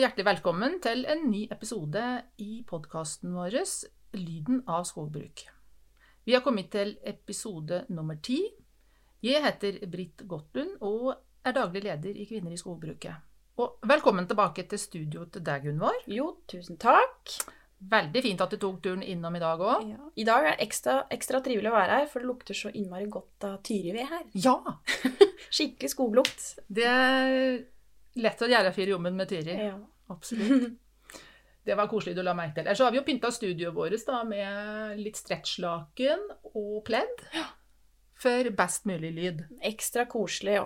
Og hjertelig velkommen til en ny episode i podkasten vår Lyden av skogbruk. Vi har kommet til episode nummer ti. Jeg heter Britt Gottlund og er daglig leder i Kvinner i skogbruket. Og velkommen tilbake til studio til deg, Gunvor. Jo, tusen takk. Veldig fint at du tok turen innom i dag òg. Ja. I dag er det ekstra, ekstra trivelig å være her, for det lukter så innmari godt av tyrived her. Ja! Skikkelig skoglukt. Det lett å gjøre fire jobben med Tyri. Ja. Absolutt. Det var koselig du la merke til. Ellers så har vi jo pynta studioet vårt da, med litt stretchlaken og pledd. For best mulig lyd. Ekstra koselig, ja.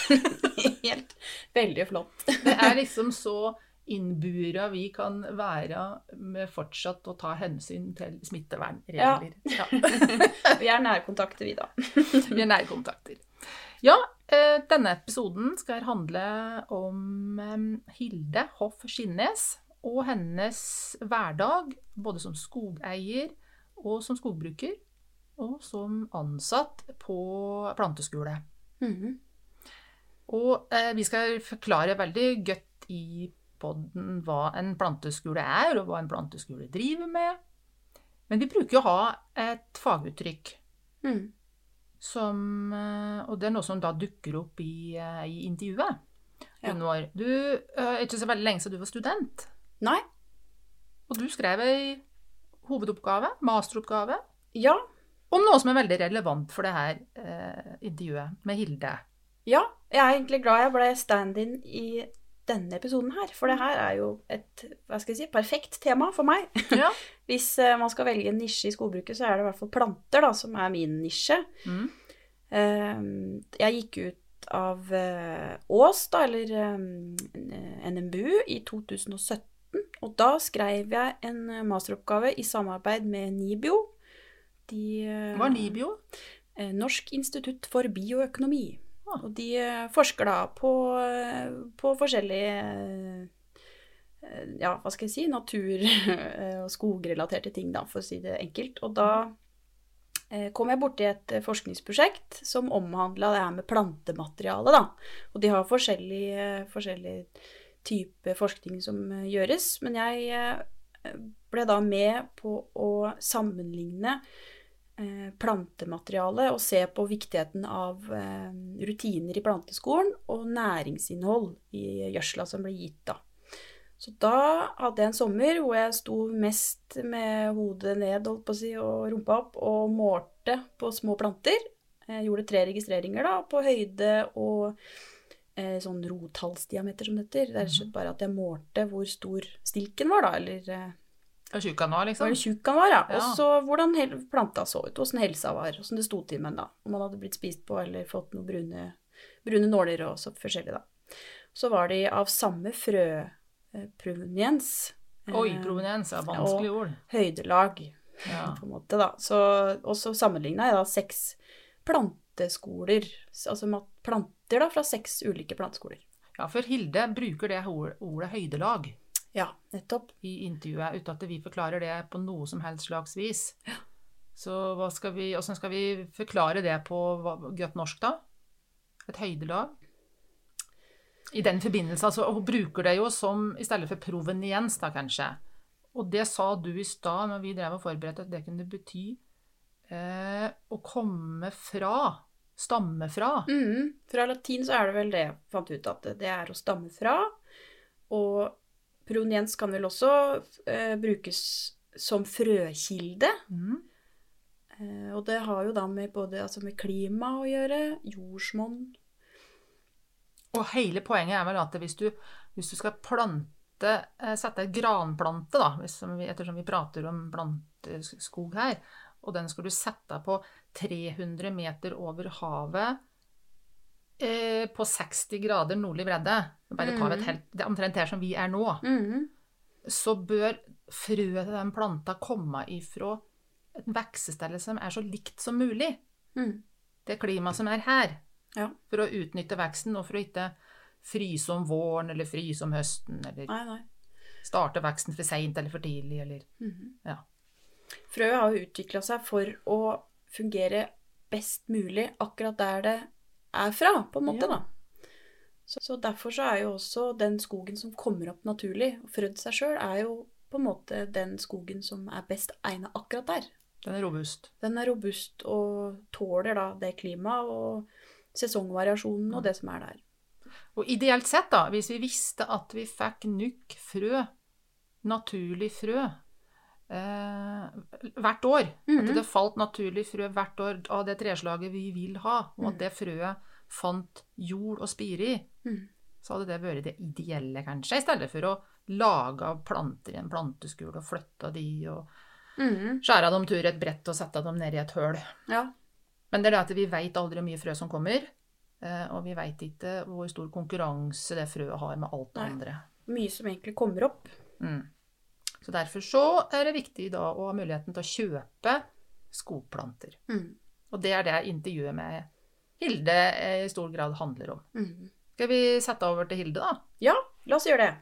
Helt veldig flott. Det er liksom så innbura vi kan være med fortsatt å ta hensyn til smittevernregler. Ja. Vi er nærkontakter, vi, da. Vi er nærkontakter. Ja, denne episoden skal handle om eh, Hilde Hoff Skinnes og hennes hverdag, både som skogeier og som skogbruker, og som ansatt på planteskole. Mhm. Og eh, vi skal forklare veldig godt i podden hva en planteskole er, og hva en planteskole driver med. Men vi bruker jo å ha et faguttrykk Mhm. Som eh, Og det er noe som da dukker opp i, eh, i intervjuet. Ja. Gunvor, du er ikke så veldig lenge siden du var student. Nei. Og du skrev ei hovedoppgave, masteroppgave, Ja. om noe som er veldig relevant for det her eh, intervjuet med Hilde. Ja. Jeg er egentlig glad jeg ble stand-in i denne episoden her, for det her er jo et hva skal jeg si, perfekt tema for meg. Ja. Hvis eh, man skal velge en nisje i skogbruket, så er det i hvert fall planter da, som er min nisje. Mm. Eh, Jeg gikk ut av eh, Ås, da, eller eh, NMBU, i 2017. Og da skrev jeg en masteroppgave i samarbeid med NIBIO. De, Hva er Nibio? Norsk institutt for bioøkonomi. Ah. Og de eh, forsker da på, eh, på forskjellige eh, ja, hva skal jeg si, natur- og skogrelaterte ting, da, for å si det enkelt. Og da kom jeg borti et forskningsprosjekt som omhandla det her med plantemateriale, da. Og de har forskjellige, forskjellige forskjellig type forskning som gjøres, men jeg ble da med på å sammenligne plantemateriale og se på viktigheten av eh, rutiner i planteskolen og næringsinnhold i gjødsla som ble gitt da. Så da hadde jeg en sommer hvor jeg sto mest med hodet ned holdt på å si, og rumpa opp og målte på små planter. Jeg gjorde tre registreringer da, på høyde og eh, sånn rothalsdiameter som det heter. Det er slett bare at jeg målte hvor stor stilken var da, eller eh, Og han var, liksom? tjukk han var, ja. Ja. Og så hvordan planta så ut, åssen helsa var, åssen det sto til med den da. Om man hadde blitt spist på eller fått noen brune, brune nåler og så forskjellig, da. Så var de av samme frøproveniens. Oi, proveniens er vanskelig ord. Høydelag, Ja. på en måte, da. Så, og så sammenligna jeg da seks planteskoler, altså planter da, fra seks ulike planteskoler. ja, for Hilde bruker det ordet høydelag. Ja, nettopp. i intervjuet uten at vi forklarer det på noe som helst slags vis. Så hva skal skal vi forklare det på godt norsk, da? Et høydelag? I den forbindelse, altså, Hun bruker det jo som i stedet for proveniens, da kanskje. Og det sa du i stad når vi drev og forberedte, at det kunne bety eh, å komme fra. Stamme fra. Mm, Fra latin så er det vel det jeg fant ut at det er å stamme fra. Og proveniens kan vel også eh, brukes som frøkilde. Mm. Eh, og det har jo da med både altså med klima å gjøre, jordsmonn Og hele poenget er vel at hvis du, hvis du skal plante eh, sette et granplante, da, hvis- som vi, ettersom vi prater om planteskog her, og den skal du sette på 300 meter over havet eh, på 60 grader nordlig bredde, bare tar vi et Mhm. helt, det er omtrent her som vi er nå, Mhm. så bør frøet til den planta komme ifra et veksestelle som er så likt som mulig Mm. det klimaet som er her, Ja. for å utnytte veksten, og for å ikke fryse om våren, eller fryse om høsten, eller Nei, nei. starte veksten for seint eller for tidlig, eller Mhm. Ja. Frøet har utvikla seg for å fungere best mulig akkurat der det er fra, på en måte, Ja. da. Så, så derfor så er jo også den skogen som kommer opp naturlig, og frødd seg sjøl, er jo på en måte den skogen som er best egna akkurat der. Den er robust. Den er robust og tåler da det klimaet og sesongvariasjonen og det som er der. Og ideelt sett, da, hvis vi visste at vi fikk nok frø, naturlig frø, eh, hvert år, at Mhm. det falt naturlig frø hvert år av det treslaget vi vil ha, og Mhm. at det frøet fant jord å spire i, Mm. så hadde det vært det ideelle, kanskje, i stedet for å lage planter i en planteskule og flytte de og mm. skjære dem tur et brett og sette dem ned i et høl. Ja. Men det er det at vi veit aldri hvor mye frø som kommer, eh, og vi veit ikke hvor stor konkurranse det frøet har med alt det andre. Mye som egentlig kommer opp. Mm. Så derfor så er det viktig da å ha muligheten til å kjøpe skogplanter. Mm. Og det er det intervjuet med Hilde eh, i stor grad handler om. Mm. Skal vi sette over til Hilde, da? Ja, la oss gjøre det.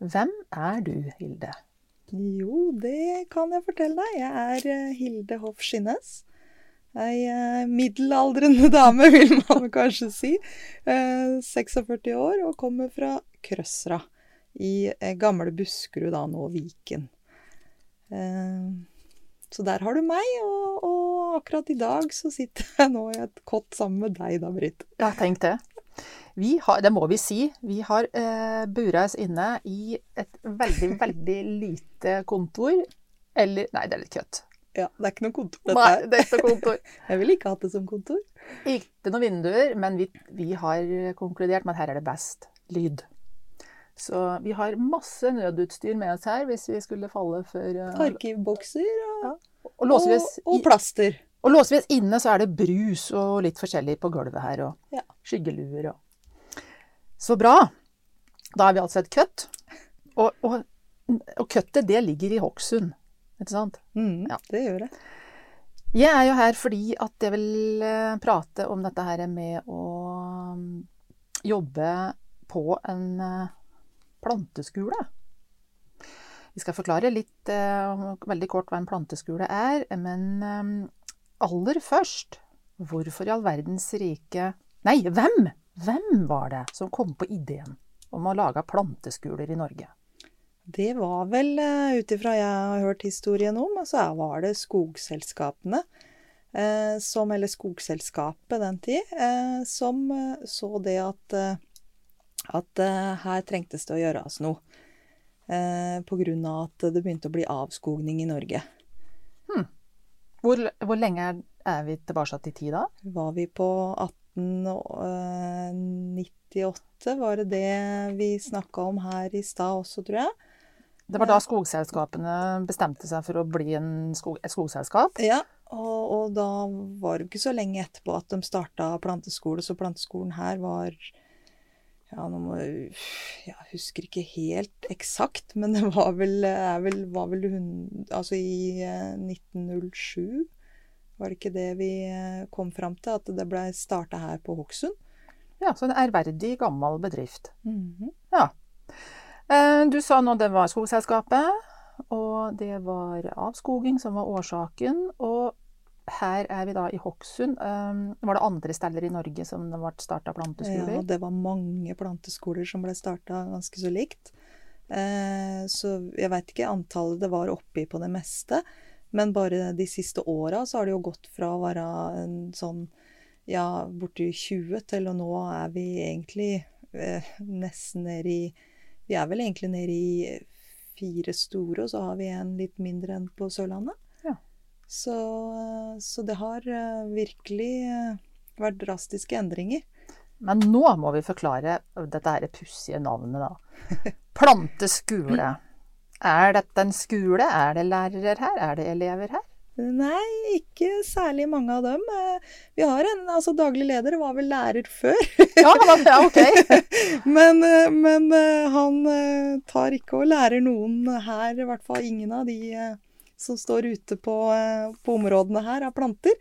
Hvem er du, Hilde? Jo, det kan jeg fortelle deg. Jeg er eh, Hilde Hoff Skinnes. Ei eh, middelaldrende dame, vil man kanskje si. Eh, 46 år og kommer fra Krøsra i eh, gamle Buskerud, da nå Viken. Eh, så der har du meg, og, og akkurat i dag så sitter jeg nå i et kott sammen med deg, da, Britt. Ja, tenk det. Vi har, det må vi si, vi har eh, bura oss inne i et veldig, veldig lite kontor. Eller Nei, det er litt kødd. Ja, det er ikke noe kontor, dette Nei, her. det er ikke noe kontor. Jeg ville ikke hatt det som kontor. Ikke noen vinduer, men vi, vi har konkludert med at her er det best lyd. Så vi har masse nødutstyr med oss her hvis vi skulle falle for uh, Arkivbokser og, Og og, og plaster. Og låser vi oss inne, så er det brus og litt forskjellig på gulvet her. Og Ja. skyggeluer og Så bra. Da er vi altså et køtt. Og, og, og kuttet, det ligger i Hokksund. Ikke sant? Mm, Ja. Det gjør det. Jeg er jo her fordi at jeg vil eh, prate om dette her med å mm, jobbe på en planteskole. Vi skal forklare litt eh, veldig kort hva en planteskole er, men eh, aller først Hvorfor i all verdens rike Nei, hvem? Hvem var det som kom på ideen om å lage planteskuler i Norge? Det var vel, eh, ut ifra jeg har hørt historien om, så var det skogselskapene, som, eller skogselskapet den tid, som så det at, at eh, her trengtes det å gjøres noe. Eh, på grunn av at det begynte å bli avskogning i Norge. Hvor, hvor lenge er, vi tilbake til tid da? Var vi på 1898, var det det vi snakka om her i stad også, tror jeg? Det var da skogselskapene bestemte seg for å bli en skog, et skogselskap. Ja, og, og da var det ikke så lenge etterpå at de starta planteskole, så planteskolen her var Ja, nå må jeg husker ikke helt eksakt, men det var vel, vel, var vel hun, Altså i eh, 1907, var det ikke det vi eh, kom fram til? At det blei starta her på Hokksund? Ja, så en ærverdig, gammel bedrift. Mhm. Ja. Eh, Du sa nå det var skogselskapet, og det var avskoging som var årsaken. Og her er vi da i Hokksund. Eh, Var det andre steder i Norge som det ble starta planteskoler? Ja, det var mange planteskoler som ble starta ganske så likt. Eh, så jeg veit ikke antallet det var oppi på det meste. Men bare de siste åra så har det jo gått fra å være en sånn ja, borti 20 til og nå er vi egentlig eh, nesten nede i Vi er vel egentlig nede i fire store, og så har vi en litt mindre enn på Sørlandet. Så, så det har eh, virkelig eh, vært drastiske endringer. Men nå må vi forklare dette her pussige navnet, da. Planteskole. Er dette en skole? Er det lærere her? Er det elever her? Nei, ikke særlig mange av dem. Eh, Vi har en altså daglig leder, var vel lærer før. Ja, ja ok. men eh, men eh, han eh, tar ikke og lærer noen her, i hvert fall ingen av de eh, som står ute på, eh, på områdene her av planter.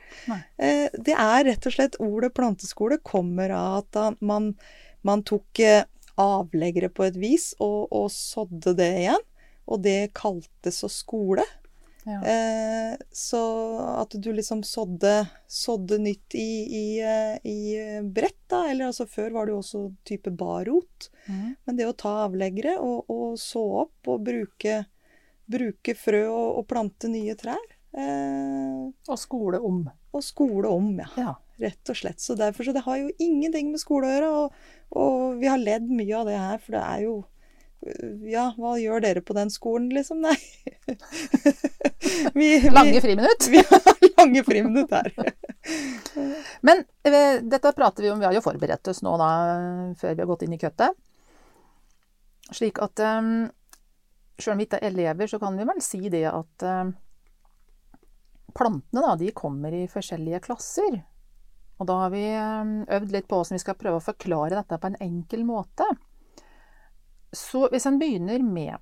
Eh, Det er rett og slett ordet planteskole kommer av at man, man tok eh, avleggere på et vis og, og sådde det igjen. Og det kaltes å skole. Ja. Eh, så at du liksom sådde, sådde nytt i, i, eh, i eh, brett, da. Eller altså før var det jo også type barrot. Mm. Men det å ta avleggere og, og så opp og bruke, bruke frø og, og plante nye trær. Eh, Og skole om. og skole om, ja. Ja. Rett og slett. Så derfor, så det har jo ingenting med skole å gjøre. Og, og vi har ledd mye av det her, for det er jo Ja, hva gjør dere på den skolen, liksom? Nei. vi, vi, Lange friminutt. vi har lange friminutt her. Men eh, dette prater vi om, vi har jo forberedt oss nå da, før vi har gått inn i køttet. Slik at um, selv om vi ikke er elever, så kan vi vel si det at eh, plantene da, de kommer i forskjellige klasser. Og da har vi eh, øvd litt på hvordan vi skal prøve å forklare dette på en enkel måte. Så hvis en begynner med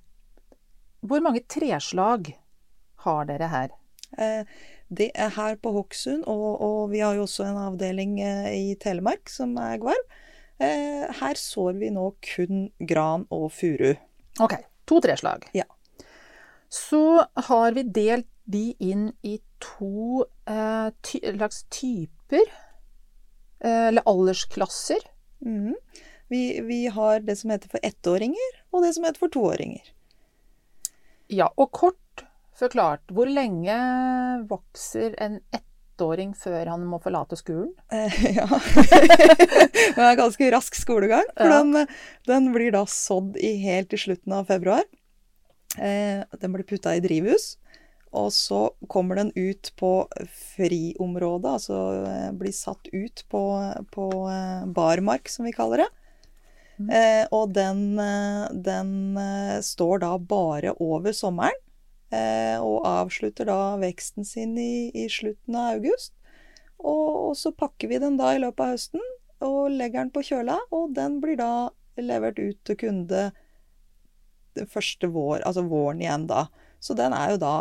Hvor mange treslag har dere her? Eh, Det er her på Hokksund, og, og vi har jo også en avdeling i Telemark som er Gvarv. Her sår vi nå kun gran og furu. Ok, to treslag. Ja. Så har vi delt de inn i to eh, ty slags typer, eh, eller aldersklasser. Mm. Vi, vi har det som heter for ettåringer, og det som heter for toåringer. Ja, og kort forklart, hvor lenge vokser en ettåring før han må forlate skolen? Eh, ja. det er ganske rask skolegang, for Ja. den, den blir da sådd i helt til slutten av februar. Eh, den blir putta i drivhus, og så kommer den ut på friområdet, altså eh, blir satt ut på, på eh, barmark, som vi kaller det. Eh, og den, eh, den står da bare over sommeren, og avslutter da veksten sin i, i slutten av august. Og, og så pakker vi den da i løpet av høsten og legger den på kjøla, og den blir da levert ut til kunde den første vår, altså våren igjen da. Så den er jo da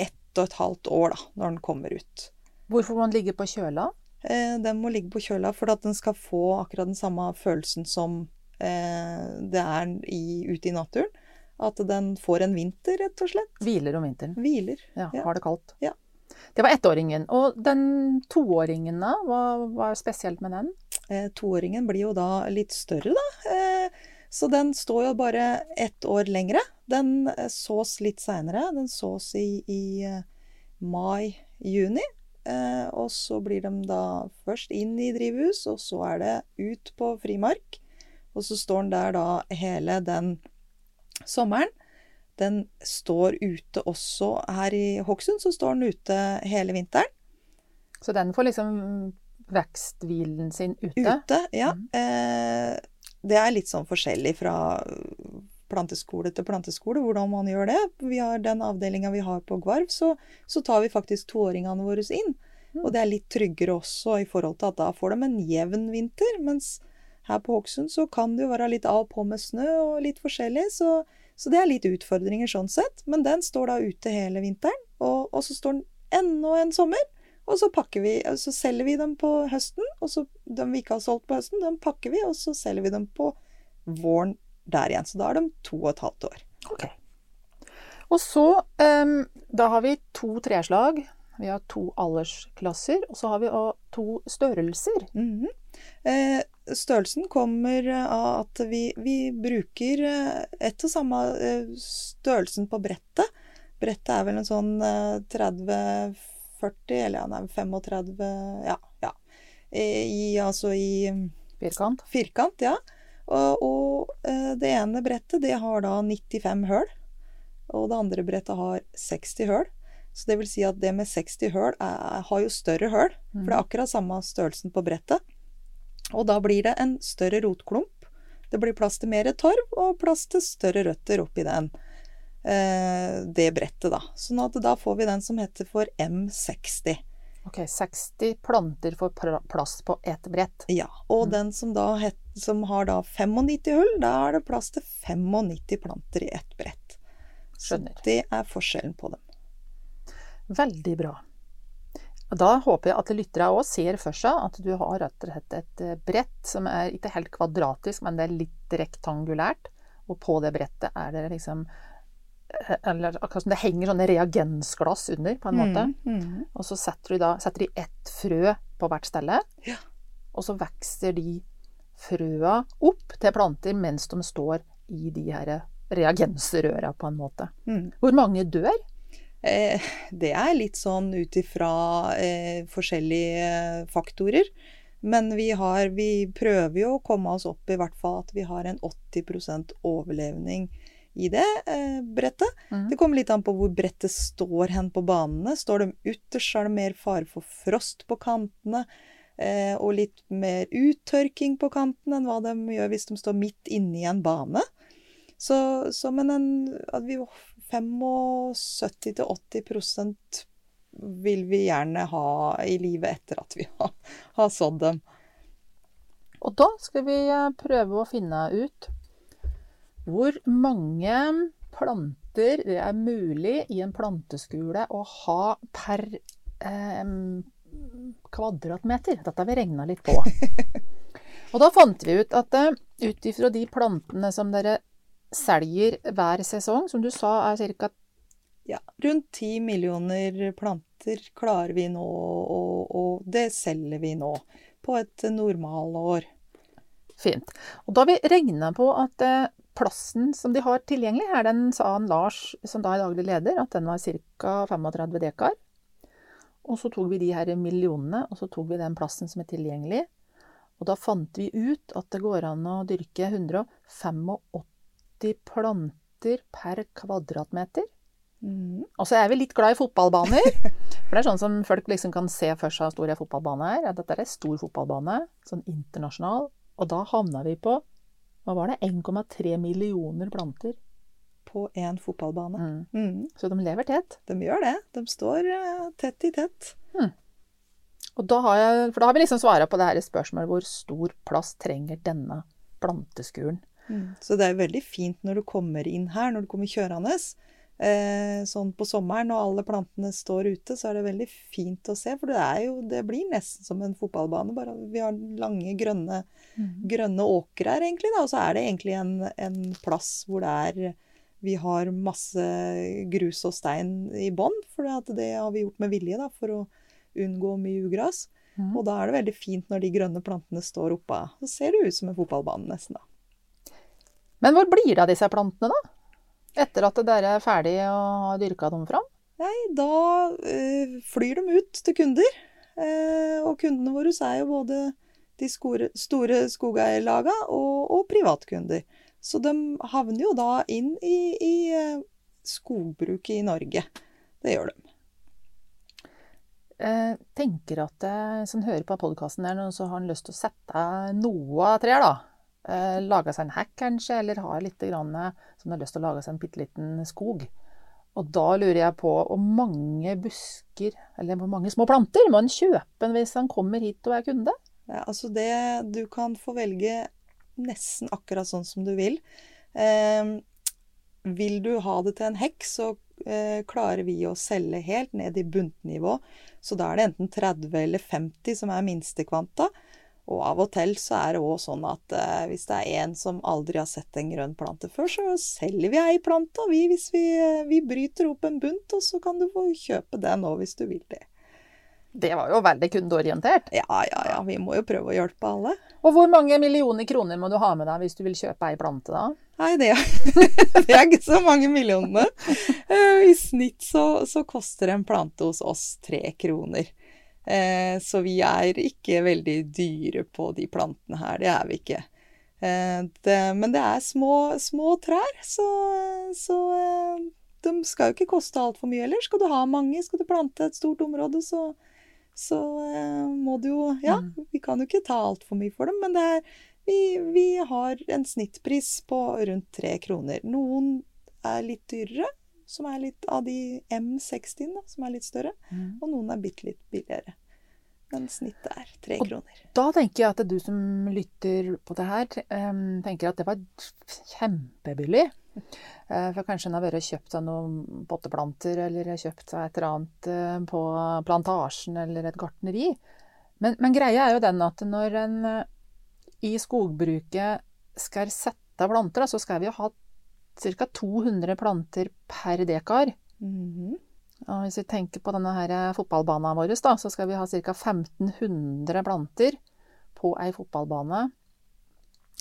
ett og et halvt år da, når den kommer ut. Hvorfor må den ligge på kjøla? Eh, den må ligge på kjøla for at den skal få akkurat den samme følelsen som eh, det er i, ute i naturen. At den får en vinter, rett og slett. Hviler om vinteren. Hviler. Ja, Ja. har det kaldt. Ja. Det var ettåringen. Og den toåringen da, hva er spesielt med den? Eh, toåringen blir jo da litt større, da. Eh, så den står jo bare ett år lengre. Den eh, sås litt seinere. Den sås i, i eh, mai-juni. Eh, og så blir de da først inn i drivhus, og så er det ut på frimark. Og så står den der da hele den sommeren. Den står ute også her i Hokksund, så står den ute hele vinteren. Så den får liksom veksthvilen sin ute. Ute, ja. Mm. Eh, det er litt sånn forskjellig fra planteskole til planteskole hvordan man gjør det. Vi har Den avdelinga vi har på Gvarv, så, så tar vi faktisk toåringene våre inn. Mm. Og det er litt tryggere også i forhold til at da får de en jevn vinter. Mens her på Hokksund så kan det jo være litt av og på med snø og litt forskjellig. Så, så det er litt utfordringer sånn sett. Men den står da ute hele vinteren. Og, og så står den enda en sommer. Og så vi, så selger vi dem på høsten, og så de vi ikke har solgt på høsten, dem pakker vi, og så selger vi dem på våren der igjen. Så da er de to og et halvt år. Okay. Og så, um, da har vi to treslag. Vi har to aldersklasser, og så har vi to størrelser. Mhm. eh, størrelsen kommer av at vi, vi bruker eh, ett og samme eh, størrelsen på brettet. Brettet er vel en sånn eh, 30-40, eller ja, nei, 35 Ja. ja. I, altså i Firkant. Firkant, ja. Og, og eh, det ene brettet det har da 95 høl, og det andre brettet har 60 høl. Så det vil si at det med 60 høl er, har jo større høl, for det er akkurat samme størrelsen på brettet. Og da blir det en større rotklump. Det blir plass til mer torv og plass til større røtter oppi den. Eh, det brettet, da. Sånn at da får vi den som heter for M60. Ok, 60 planter får plass på ett brett. Ja, og Mm. den som, da het, som har da 95 hull, da er det plass til 95 planter i ett brett. Så det er forskjellen på dem. Veldig bra. Da håper jeg at lyttere òg ser for seg at du har rett og slett et eh, brett som er ikke helt kvadratisk, men det er litt rektangulært. Og på det brettet er det liksom eh, Eller akkurat som det henger sånne reagensglass under, på en måte. Mm, mm. Og så setter de da setter de ett frø på hvert stelle. Ja. Og så vokser de frøa opp til planter mens de står i de her reagensrøra, på en måte. Mm. Hvor mange dør? Eh, det er litt sånn ut ifra eh, forskjellige faktorer. Men vi, har, vi prøver jo å komme oss opp i hvert fall at vi har en 80% overlevning i det eh, brettet. Mm. Det kommer litt an på hvor brettet står hen på banene. Står de ytterst, så er det mer fare for frost på kantene. Eh, og litt mer uttørking på kantene enn hva de gjør hvis de står midt inne i en bane. Så, så men en, at vi 75-80% vil vi gjerne ha i livet etter at vi har, har sådd dem. Og da skal vi eh, prøve å finne ut hvor mange planter det er mulig i en planteskule å ha per eh, kvadratmeter. Dette har vi regna litt på. Og da fant vi ut at eh, ut ifra de plantene som dere selger hver sesong, som du sa er ca. Ja, rundt 10 millioner planter klarer vi nå, og, og det selger vi nå. På et normalår. Fint. Og da har vi regna på at eh, plassen som de har tilgjengelig her, den sa han Lars, som da er daglig leder, at den var ca. 35 dekar. Og så tok vi de her millionene, og så tok vi den plassen som er tilgjengelig. Og da fant vi ut at det går an å dyrke 185 planter per kvadratmeter. Mm. Og så er vi litt glad i fotballbaner. For det er sånn som folk liksom kan se for seg hvor stor en fotballbane er. At dette er en stor fotballbane, sånn internasjonal. Og da havna vi på hva var det, 1,3 millioner planter. På én fotballbane. Mm. Mm. Så de lever tett. De gjør det. De står eh, tett i tett. Og da har jeg, for da har vi liksom svara på det her spørsmålet hvor stor plass trenger denne planteskuren. Så det er veldig fint når du kommer inn her, når du kommer kjørende. Eh, sånn på sommeren når alle plantene står ute, så er det veldig fint å se. For det, er jo, det blir nesten som en fotballbane. Bare vi har lange, grønne, grønne åkre her, egentlig. Da. Og så er det egentlig en, en plass hvor det er Vi har masse grus og stein i bånn. For det, har vi gjort med vilje da, for å unngå mye ugras. Mm. Og da er det veldig fint når de grønne plantene står oppe. Så ser det ut som en fotballbane, nesten. da. Men hvor blir det av disse plantene, da? Etter at dere er ferdig og har dyrka dem fram? Nei, da øh, flyr de ut til kunder. Eh, og kundene våre er jo både de store, store skogeierlaga og, og privatkunder. Så de havner jo da inn i, i eh, skogbruket i Norge. Det gjør de. Jeg tenker at eh, som hører på podkasten nå, så har han lyst til å sette noe av trær, da. Eh, lage seg en hekk kanskje, eller har litt grann, eh, som har lyst til å lage seg en bitte liten skog. Og da lurer jeg på hvor mange busker, eller hvor mange små planter, må en kjøpe hvis han kommer hit og er kunde? Ja, altså det, du kan få velge nesten akkurat sånn som du vil. Eh, vil du ha det til en hekk, så eh, klarer vi å selge helt ned i buntnivå. Så da er det enten 30 eller 50 som er minstekvanta. Og av og til så er det òg sånn at eh, hvis det er en som aldri har sett en grønn plante før, så selger vi ei plante, og vi, hvis vi, vi bryter opp en bunt, og så kan du få kjøpe den òg hvis du vil det. Det var jo veldig kundeorientert. Ja, ja, ja. Vi må jo prøve å hjelpe alle. Og hvor mange millioner kroner må du ha med deg hvis du vil kjøpe ei plante, da? Nei, det er, det er ikke så mange millionene. Eh, I snitt så, så koster en plante hos oss tre kroner. Eh, Så vi er ikke veldig dyre på de plantene her. Det er vi ikke. Eh, Det, men det er små, små trær, så, så eh, de skal jo ikke koste altfor mye heller. Skal du ha mange, skal du plante et stort område, så, så eh, må du jo Ja, Mm. vi kan jo ikke ta altfor mye for dem, men det er vi, vi har en snittpris på rundt tre kroner. Noen er litt dyrere, som er litt av de M60, da, som er litt større. Mm. Og noen er bitte litt billigere. Men snittet er tre Og- kroner. Da tenker jeg at du som lytter på det her, tenker at det var kjempebillig. Eh, For kanskje en har vært kjøpt seg noen potteplanter, eller kjøpt seg et eller annet eh, på plantasjen eller et gartneri. Men, men greia er jo den at når en eh, i skogbruket skal sette planter, så skal vi jo ha ca. 200 planter per dekar. Mhm. Og hvis vi tenker på denne her fotballbanen vår, da, så skal vi ha ca. 1500 planter på ei fotballbane.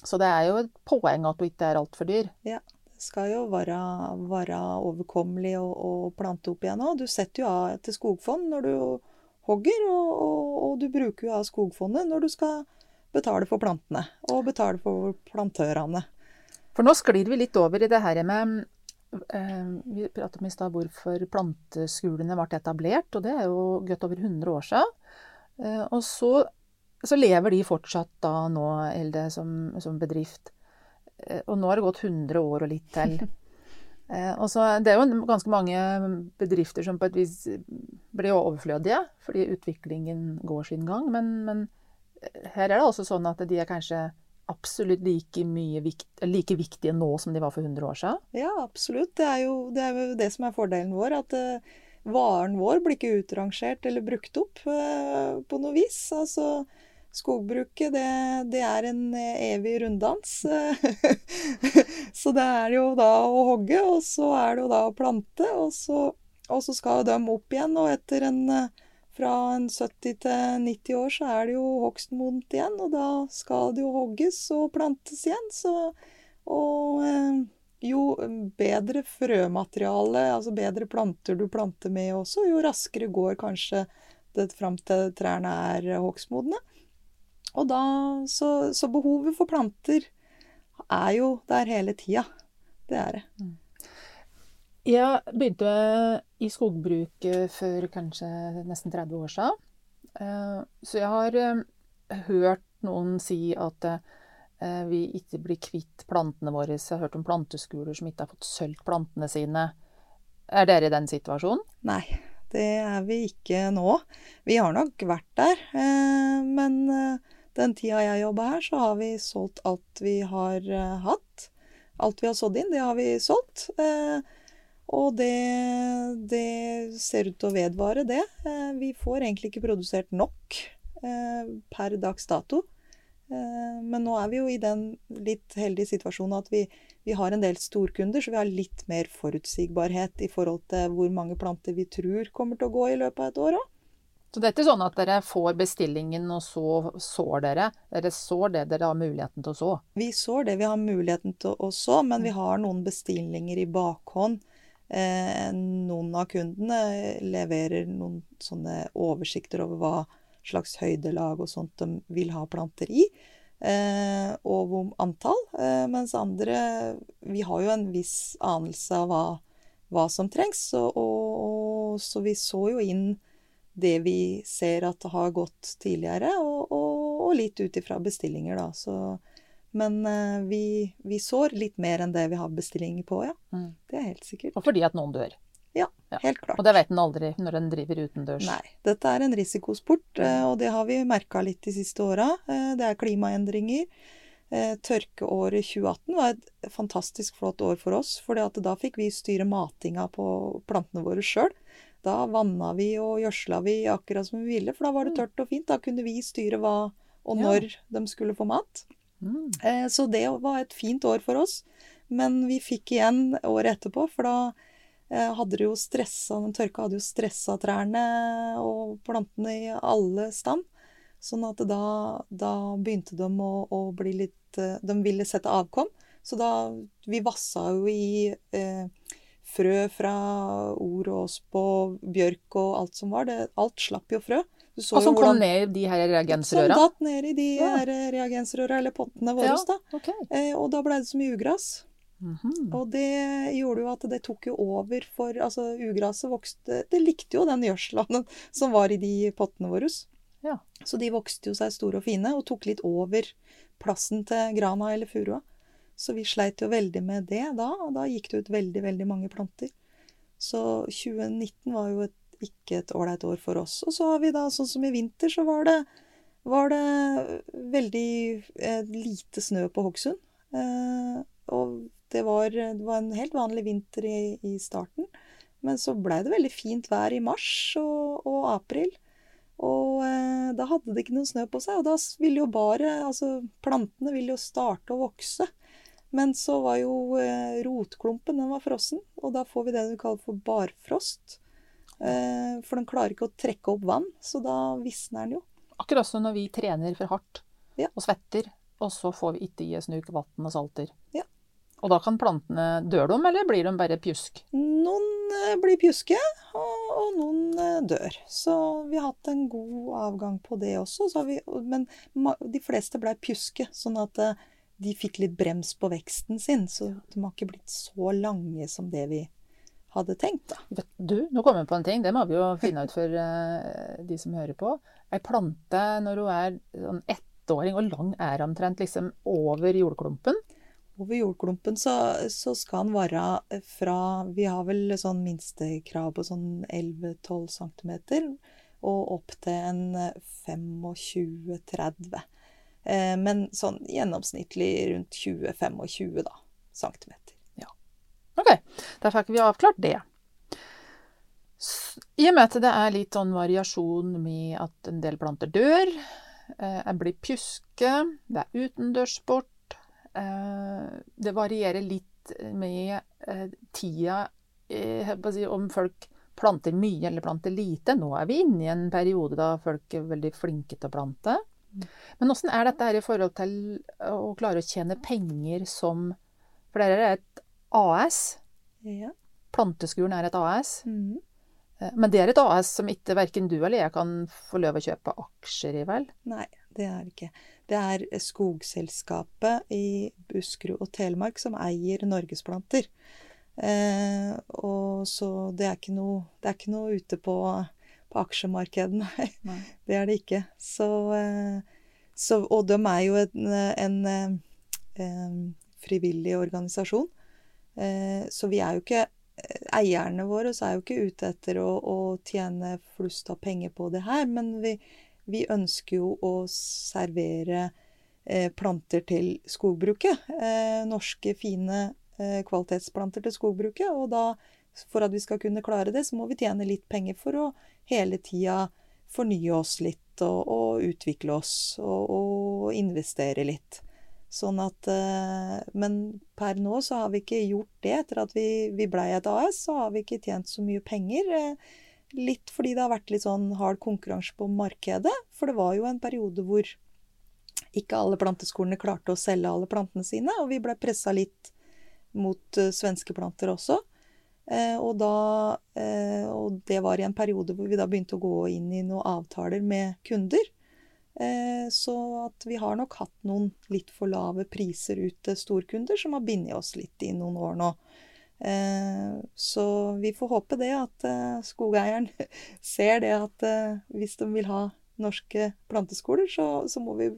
Så det er jo et poeng at du ikke er altfor dyr. Det skal jo være, være overkommelig å, å plante opp igjen òg. Du setter jo av til skogfond når du hogger, og, og, og du bruker jo av skogfondet når du skal betale for plantene. Og betale for plantørene. For nå sklir vi litt over i det her med eh, Vi pratet om i stad hvorfor planteskolene ble etablert, og det er jo godt over 100 år siden. Eh, og så, så lever de fortsatt da nå, Elde, som, som bedrift. Eh, og nå har det gått 100 år og litt til. Eh, og så, det er jo ganske mange bedrifter som på et vis blir overflødige, fordi utviklingen går sin gang. Men, men her er det også sånn at de er kanskje absolutt like, vikt, like viktige nå som de var for 100 år siden. Ja, absolutt. Det er jo det, er jo det som er fordelen vår. At uh, varen vår blir ikke utrangert eller brukt opp uh, på noe vis. Altså, skogbruket, det, det er en eh, evig runddans. så det er jo da å hogge, og så er det jo da å plante, og så, og så skal de opp igjen. Og etter en eh, fra 70 til 90 år så er det jo hogstmodent igjen, og da skal det jo hogges og plantes igjen. Så, og eh, jo bedre frømateriale, altså bedre planter du planter med også, jo raskere går kanskje det fram til trærne er hogstmodne. Og da, så, så behovet for planter er jo der hele tida. Det er det. Jeg begynte i skogbruket for kanskje nesten 30 år siden. Eh, Så jeg har eh, hørt noen si at eh, vi ikke blir kvitt plantene våre. Jeg har hørt om planteskoler som ikke har fått solgt plantene sine. Er dere i den situasjonen? Nei, det er vi ikke nå. Vi har nok vært der, men den tida jeg jobba her, så har vi solgt alt vi har hatt. Alt vi har sådd inn, det har vi solgt. Eh, Og det, det ser ut til å vedvare, det. Eh, Vi får egentlig ikke produsert nok eh, per dags dato. Eh, Men nå er vi jo i den litt heldige situasjonen at vi, vi har en del storkunder, så vi har litt mer forutsigbarhet i forhold til hvor mange planter vi tror kommer til å gå i løpet av et år òg. Så det er ikke sånn at dere får bestillingen, og så sår dere. Dere sår det dere har muligheten til å så. Vi sår det vi har muligheten til å så, men vi har noen bestillinger i bakhånd. Eh, noen av kundene leverer noen sånne oversikter over hva slags høydelag og sånt de vil ha planter i. Eh, og hvor antall. Eh, mens andre Vi har jo en viss anelse av hva, hva som trengs. Og, og, så vi så jo inn det vi ser at har gått tidligere, og, og, og litt ut ifra bestillinger, da. Så, men uh, vi, vi sår litt mer enn det vi har bestillinger på, ja. Mm. Det er helt sikkert. Og fordi at noen dør. Ja. Helt klart. Og det vet en aldri når en driver utendørs. Nei. Dette er en risikosport, eh, og det har vi merka litt de siste åra. Eh, Det er klimaendringer. Tørkeåret 2018 var et fantastisk flott år for oss, for da fikk vi styre matinga på plantene våre sjøl. Da vanna vi og gjødsla vi akkurat som vi ville, for da var det tørt og fint. Da kunne vi styre hva og Ja. når de skulle få mat. Eh, Så det var et fint år for oss. Men vi fikk igjen året etterpå, for da eh, hadde det jo stressa Den tørka hadde jo stressa trærne og plantene i alle stand. Sånn at da, da begynte de å, å bli litt eh, De ville sette avkom. Så da Vi vassa jo i eh, frø fra or og bjørk og alt som var. Det, alt slapp jo frø. Og som kom ned i de her Som reagensrøra? datt ned i de Ja. her reagensrøra, eller pottene våre. Ja. okay. Eh, og da ble det så mye ugras. -hmm. Og det gjorde jo at det tok jo over for Altså, ugraset vokste Det likte jo den gjødsla som var i de pottene våre. Ja. Så de vokste jo seg store og fine, og tok litt over plassen til grana eller furua. Så vi sleit jo veldig med det da, og da gikk det ut veldig, veldig mange planter. Så 2019 var jo et, ikke et ålreit år for oss. Og så har vi da, sånn som i vinter, så var det, var det veldig eh, lite snø på Hokksund. Eh, og det var, det var en helt vanlig vinter i, i starten. Men så blei det veldig fint vær i mars og, og april. Og eh, da hadde det ikke noe snø på seg, og da ville jo bare Altså, plantene ville jo starte å vokse. Men så var jo eh, rotklumpen, den var frossen, og da får vi det vi kaller for barfrost. Eh, for den klarer ikke å trekke opp vann, så da visner den jo. Akkurat som når vi trener for hardt Ja. og svetter, og så får vi ikke i oss nok vann og salter. Ja. Og da kan plantene Dør de, eller blir de bare pjusk? Noen eh, blir pjuske, og, og noen eh, dør. Så vi har hatt en god avgang på det også. Vi, men de fleste ble pjuske, sånn at de fikk litt brems på veksten sin. Så de har ikke blitt så lange som det vi hadde tenkt, da. Du, nå kommer jeg på en ting. Det må vi jo finne ut for uh, de som hører på. Ei plante når hun er sånn ettåring, og lang er omtrent liksom over jordklumpen? Over jordklumpen så, så skal den være fra Vi har vel sånn minstekrav på sånn 11-12 cm, og opp til en 25-30. Eh, men sånn gjennomsnittlig rundt 20-25 da, centimeter. Ok, da fikk vi avklart det. I og med at det er litt sånn variasjon med at en del planter dør, eh, en blir pjuske, det er utendørssport, eh, det varierer litt med eh, tida, jeg om folk planter mye eller planter lite. Nå er vi inne i en periode da folk er veldig flinke til å plante. Men hvordan er dette her i forhold til å klare å tjene penger som For dette er et AS. Ja. Planteskuren er et AS. Mm. Eh, Men det er et AS som ikke verken du eller jeg kan få lov å kjøpe aksjer i, vel? Nei, det er det ikke. Det er Skogselskapet i Buskerud og Telemark som eier Norgesplanter. Eh, og så det er ikke noe, det er ikke noe ute på, på aksjemarkedet, nei. Nei. Det er det ikke. Så, eh, så Og de er jo en, en, en eh, frivillig organisasjon. Eh, så vi er jo ikke Eierne våre så er jo ikke ute etter å, å tjene flust av penger på det her, men vi, vi ønsker jo å servere eh, planter til skogbruket. Eh, norske, fine eh, kvalitetsplanter til skogbruket. Og da, for at vi skal kunne klare det, så må vi tjene litt penger for å hele tida fornye oss litt og, og utvikle oss og, og investere litt. Sånn at eh, Men per nå så har vi ikke gjort det. Etter at vi, vi blei et AS, så har vi ikke tjent så mye penger. Eh, litt fordi det har vært litt sånn hard konkurranse på markedet. For det var jo en periode hvor ikke alle planteskolene klarte å selge alle plantene sine, og vi ble pressa litt mot eh, svenske planter også. Og, da, og det var i en periode hvor vi da begynte å gå inn i noen avtaler med kunder. Eh, så at vi har nok hatt noen litt for lave priser ut til storkunder, som har bindet oss litt i noen år nå. Eh, så vi får håpe det at eh, skogeieren ser det at hvis de vil ha norske planteskoler, så, så må vi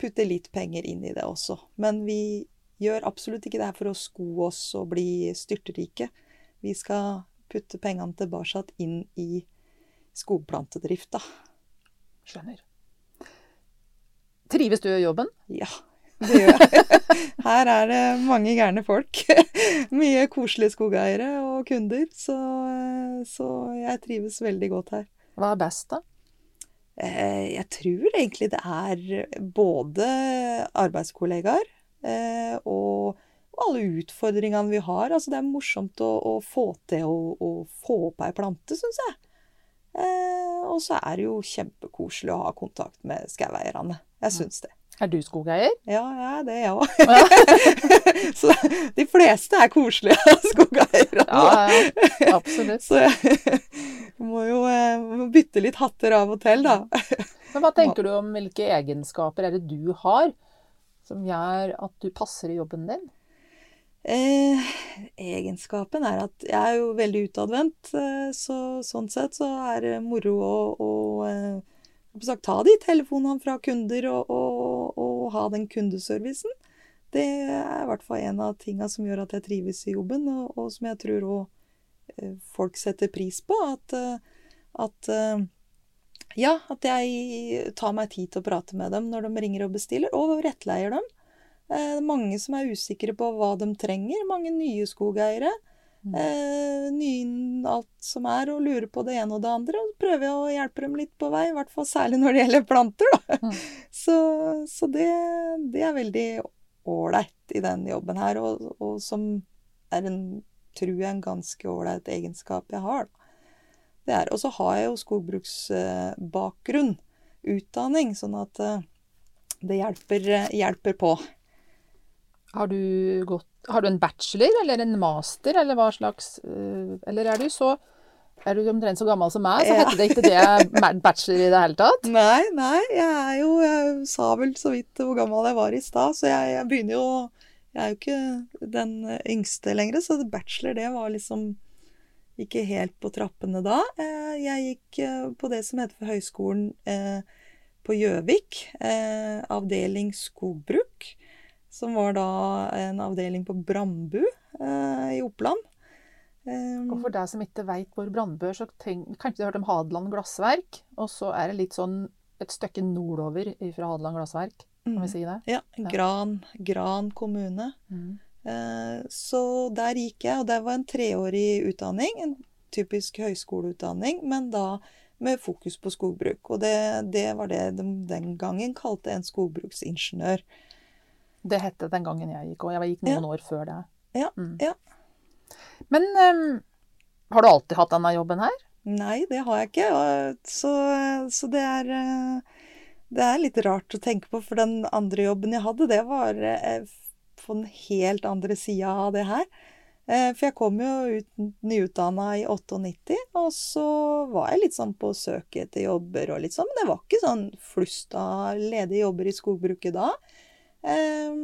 putte litt penger inn i det også. Men vi gjør absolutt ikke det her for å sko oss og bli styrterike. Vi skal putte pengene tilbake inn i skogplantedrift, da. Skjønner. Trives du i jobben? Ja, det gjør jeg. Her er det mange gærne folk. Mye koselige skogeiere og kunder, så, så jeg trives veldig godt her. Hva er best, da? Eh, Jeg tror egentlig det er både arbeidskollegaer eh, og alle utfordringene vi har. Altså det er morsomt å, å få til å, å få opp ei plante, syns jeg. Eh, og så er det jo kjempekoselig å ha kontakt med skogeierne. Jeg syns det. Er du skogeier? Ja, jeg er det, jeg òg. så de fleste er koselige skogeiere. Ja, ja, absolutt. Så jeg må jo eh, bytte litt hatter av og til, da. Men hva tenker du om hvilke egenskaper er det du har som gjør at du passer i jobben din? Eh, egenskapen er at jeg er jo veldig utadvendt, eh, så sånn sett så er det moro å, å eh, sagt, ta de telefonene fra kunder og, og, og ha den kundeservicen. Det er i hvert fall en av tinga som gjør at jeg trives i jobben, og, og som jeg tror òg eh, folk setter pris på. At, at ja, at jeg tar meg tid til å prate med dem når de ringer og bestiller, og rettleier dem. Er mange som er usikre på hva de trenger. Mange nye skogeiere. Mm. Eh, nye alt som er, og lurer på det ene og det andre. Og så prøver jeg å hjelpe dem litt på vei, i hvert fall særlig når det gjelder planter. Da. Mm. Så, så det, det er veldig ålreit i den jobben her, og, og som er en, tror jeg, en ganske ålreit egenskap jeg har. Da. Det. Og så har jeg jo skogbruksbakgrunn, utdanning, sånn at eh, det hjelper, hjelper på. Har du, gått, har du en bachelor eller en master, eller hva slags øh, Eller er du så er du omtrent så gammel som meg, så Ja. heter det ikke det bachelor i det hele tatt? Nei, nei, jeg er jo Jeg sa vel så vidt hvor gammel jeg var i stad, så jeg, jeg begynner jo Jeg er jo ikke den yngste lenger, så bachelor, det var liksom ikke helt på trappene da. Eh, Jeg gikk eh, på det som heter for Høgskolen eh, på Gjøvik, eh, avdeling skogbruk. Som var da en avdeling på Brambu eh, i Oppland. Um, Og for deg som ikke veit hvor Brandbu er, så tenk, kanskje du har hørt om Hadeland glassverk? Og så er det litt sånn et stykke nordover fra Hadeland glassverk, kan vi mm, si det? Ja. Gran, Gran kommune. Eh, Så der gikk jeg, og det var en treårig utdanning, en typisk høyskoleutdanning, men da med fokus på skogbruk. Og det, det var det de den gangen kalte en skogbruksingeniør. Det het det den gangen jeg gikk, og jeg gikk noen år før det. Ja, Mm. ja. Men um, har du alltid hatt denne jobben her? Nei, det har jeg ikke. Så, så det er eh, Det er litt rart å tenke på, for den andre jobben jeg hadde, det var eh, på den helt andre sida av det her. Eh, For jeg kom jo ut nyutdanna i 98, og så var jeg litt sånn på søket etter jobber og litt sånn, men det var ikke sånn flust av ledige jobber i skogbruket da. Eh,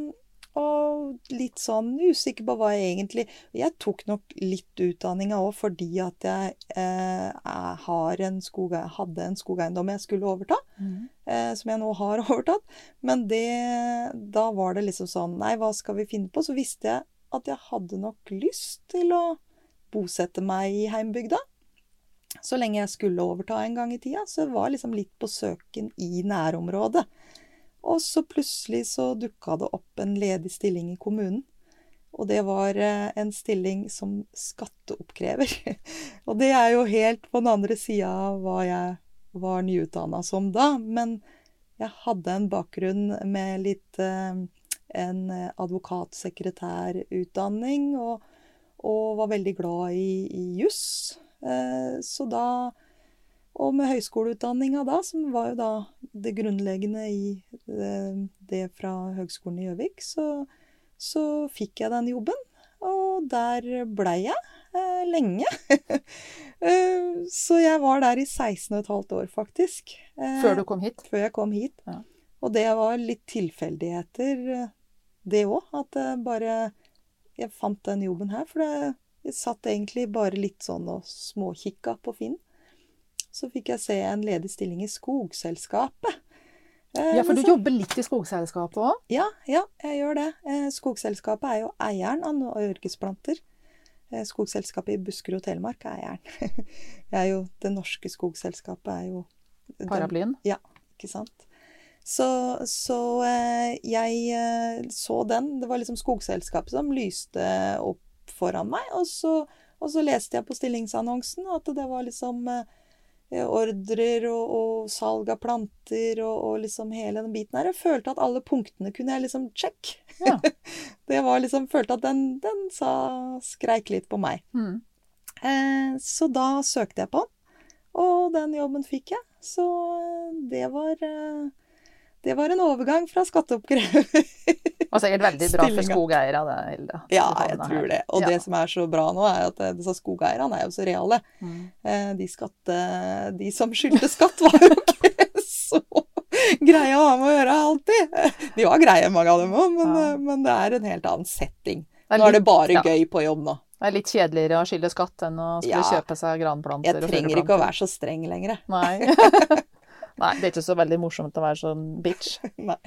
Og litt sånn usikker på hva jeg egentlig Jeg tok nok litt utdanninga òg fordi at jeg, eh, jeg har en skoge, hadde en skogeiendom jeg skulle overta eh, som jeg nå har overtatt. Men det, da var det liksom sånn Nei, hva skal vi finne på? Så visste jeg at jeg hadde nok lyst til å bosette meg i heimbygda. Så lenge jeg skulle overta en gang i tida. Så jeg var liksom litt på søken i nærområdet. Og så plutselig så dukka det opp en ledig stilling i kommunen. Og det var eh, en stilling som skatteoppkrever. og det er jo helt på den andre sida av hva jeg var nyutdanna som da. Men jeg hadde en bakgrunn med litt eh, en advokatsekretærutdanning, og, og var veldig glad i, i juss. Eh, så da Og med høyskoleutdanninga da, som var jo da det grunnleggende i det, det fra Høgskolen i Gjøvik, så, så fikk jeg den jobben. Og der blei jeg eh, lenge. Eh, så jeg var der i 16 15 år, faktisk. Eh, Før du kom hit? før jeg kom hit. Ja. Og det var litt tilfeldigheter, eh, det òg. At jeg bare Jeg fant den jobben her. For jeg satt egentlig bare litt sånn og småkikka på Finn. Så fikk jeg se en ledig stilling i Skogselskapet. Eh, Ja, for du jobber litt i skogselskapet òg? ja, ja, jeg gjør det. Eh, Skogselskapet er jo eieren av Norgesplanter. Eh, Skogselskapet i Buskerud og Telemark er eieren. Jeg er jo, det norske skogselskapet er jo Paraplyen? Ja, ikke sant? Så, så jeg så den. Det var liksom skogselskapet som lyste opp foran meg. Og så, og så leste jeg på stillingsannonsen at det var liksom ordrer og, og salg av planter og, og liksom hele den biten her. Jeg følte at alle punktene kunne jeg liksom check. Ja. det var liksom, følte at den, den sa, skreik litt på meg. Mm. Eh, så da søkte jeg på den, og den jobben fikk jeg. Så eh, det var eh, Det var en overgang fra skatteoppkrever. Og sikkert veldig bra for skogeiere, det, Hilde. ja, jeg tror her. det. Og Ja. det som er så bra nå, er at eh, disse skogeierne er jo så reale. Mm. Eh, de, skatte, de som skyldte skatt, var jo ikke så greie å ha med å gjøre alltid. De var greie, mange av dem òg, men, Ja. eh, men det er en helt annen setting er Nå er det bare ja. gøy på jobb nå. Det er litt kjedeligere å skylde skatt enn å skulle kjøpe seg granplanter. Jeg trenger ikke å være så streng lenger. Nei. Nei, det er ikke så veldig morsomt å være sånn bitch. Nei.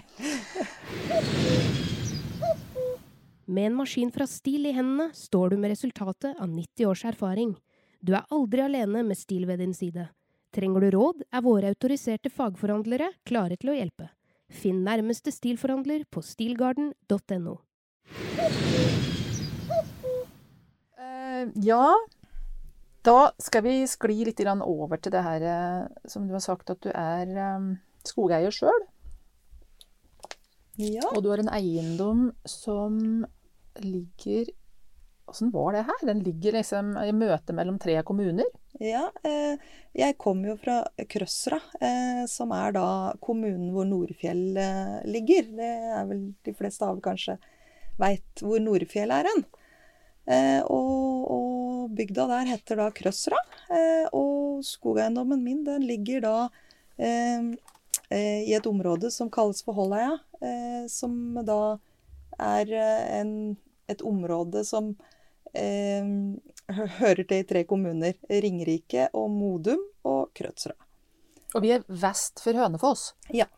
Med en maskin fra Stil i hendene står du med resultatet av 90 års erfaring. Du er aldri alene med Stil ved din side. Trenger du råd, er våre autoriserte fagforhandlere klare til å hjelpe. Finn nærmeste Stil-forhandler på stilgarden.no. Uh, ja, da skal vi skli litt over til det her eh, som du har sagt at du er eh, skogeier sjøl. Ja. Og du har en eiendom som ligger Åssen var det her? Den ligger liksom i møte mellom tre kommuner. Ja, eh, jeg kommer jo fra Krøsra, eh, som er da kommunen hvor Nordfjell ligger. Det er vel de fleste av kanskje veit hvor Nordfjell er hen. Og, og, og bygda der heter da Krøsra. Eh, og skogeiendommen min den ligger da eh, eh, i et område som kalles for Holleia. Eh, som da er en, et område som hører til i tre kommuner. Ringerike og Modum og Krøtsra. Og vi er vest for Hønefoss. Ja,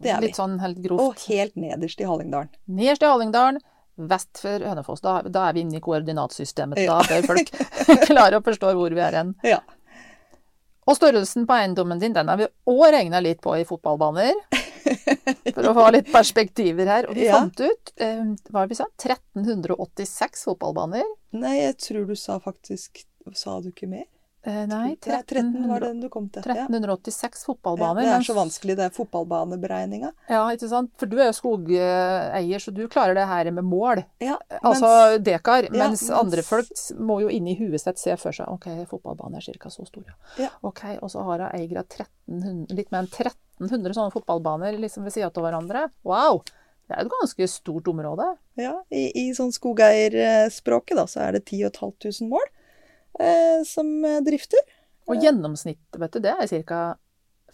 Det er vi. Litt sånn helt grovt. Og helt nederst i Hallingdalen. Nederst i Hallingdalen, vest for Hønefoss. Da, da er vi inne i koordinatsystemet. Ja. Da bør folk klare å forstå hvor vi er hen. Ja. Og størrelsen på eiendommen din, den har vi òg regna litt på i fotballbaner. For å få litt perspektiver her. Og vi Ja. fant ut, eh, hva vi sa, 1386 fotballbaner. Nei, jeg tror du sa faktisk Sa du ikke mer? Eh, nei, 13, 13 var den du kom til. Ja. 1386 Ja, fotballbaner. det er så vanskelig, det er fotballbaneberegninga. Ja, ikke sant? For du er jo skogeier, så du klarer det her med mål. Ja, Altså mens- dekar. Ja, mens mens- andre folk må jo inni huet sitt se for seg ok, fotballbanen er ca. så stor. Ja. Ok, Og så har hun eier av 1300, litt mer enn 1300 sånne fotballbaner liksom ved sida av hverandre. Wow! Det er et ganske stort område. Ja, i, i sånn skogeierspråket da, så er det 10 500 mål eh, som eh, drifter. Og gjennomsnittet, vet du, det er ca.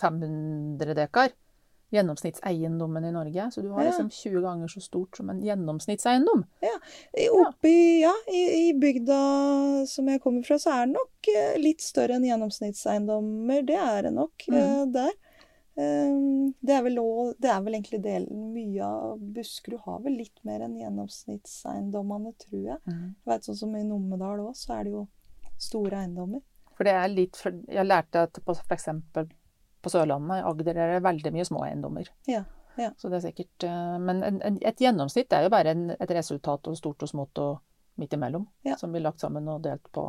500 dekar. Gjennomsnittseiendommen i Norge. Så du har liksom 20 ganger så stort som en gjennomsnittseiendom. Ja. Oppi, ja, i, i bygda som jeg kommer fra, så er det nok eh, litt større enn gjennomsnittseiendommer. Det er det nok eh, der. Eh, det, er også, det er vel egentlig delen Mye av Buskerud har vel litt mer enn gjennomsnittseiendommene, tror jeg. Jeg vet sånn som i Numedal òg, så er det jo store eiendommer. For det er litt Jeg lærte at på f.eks. på Sørlandet, i Agder, er det veldig mye små eiendommer. Ja, ja. Så det er sikkert eh, Men en, en, et gjennomsnitt er jo bare en, et resultat av stort og smått og midt imellom. Ja. Som blir lagt sammen og delt på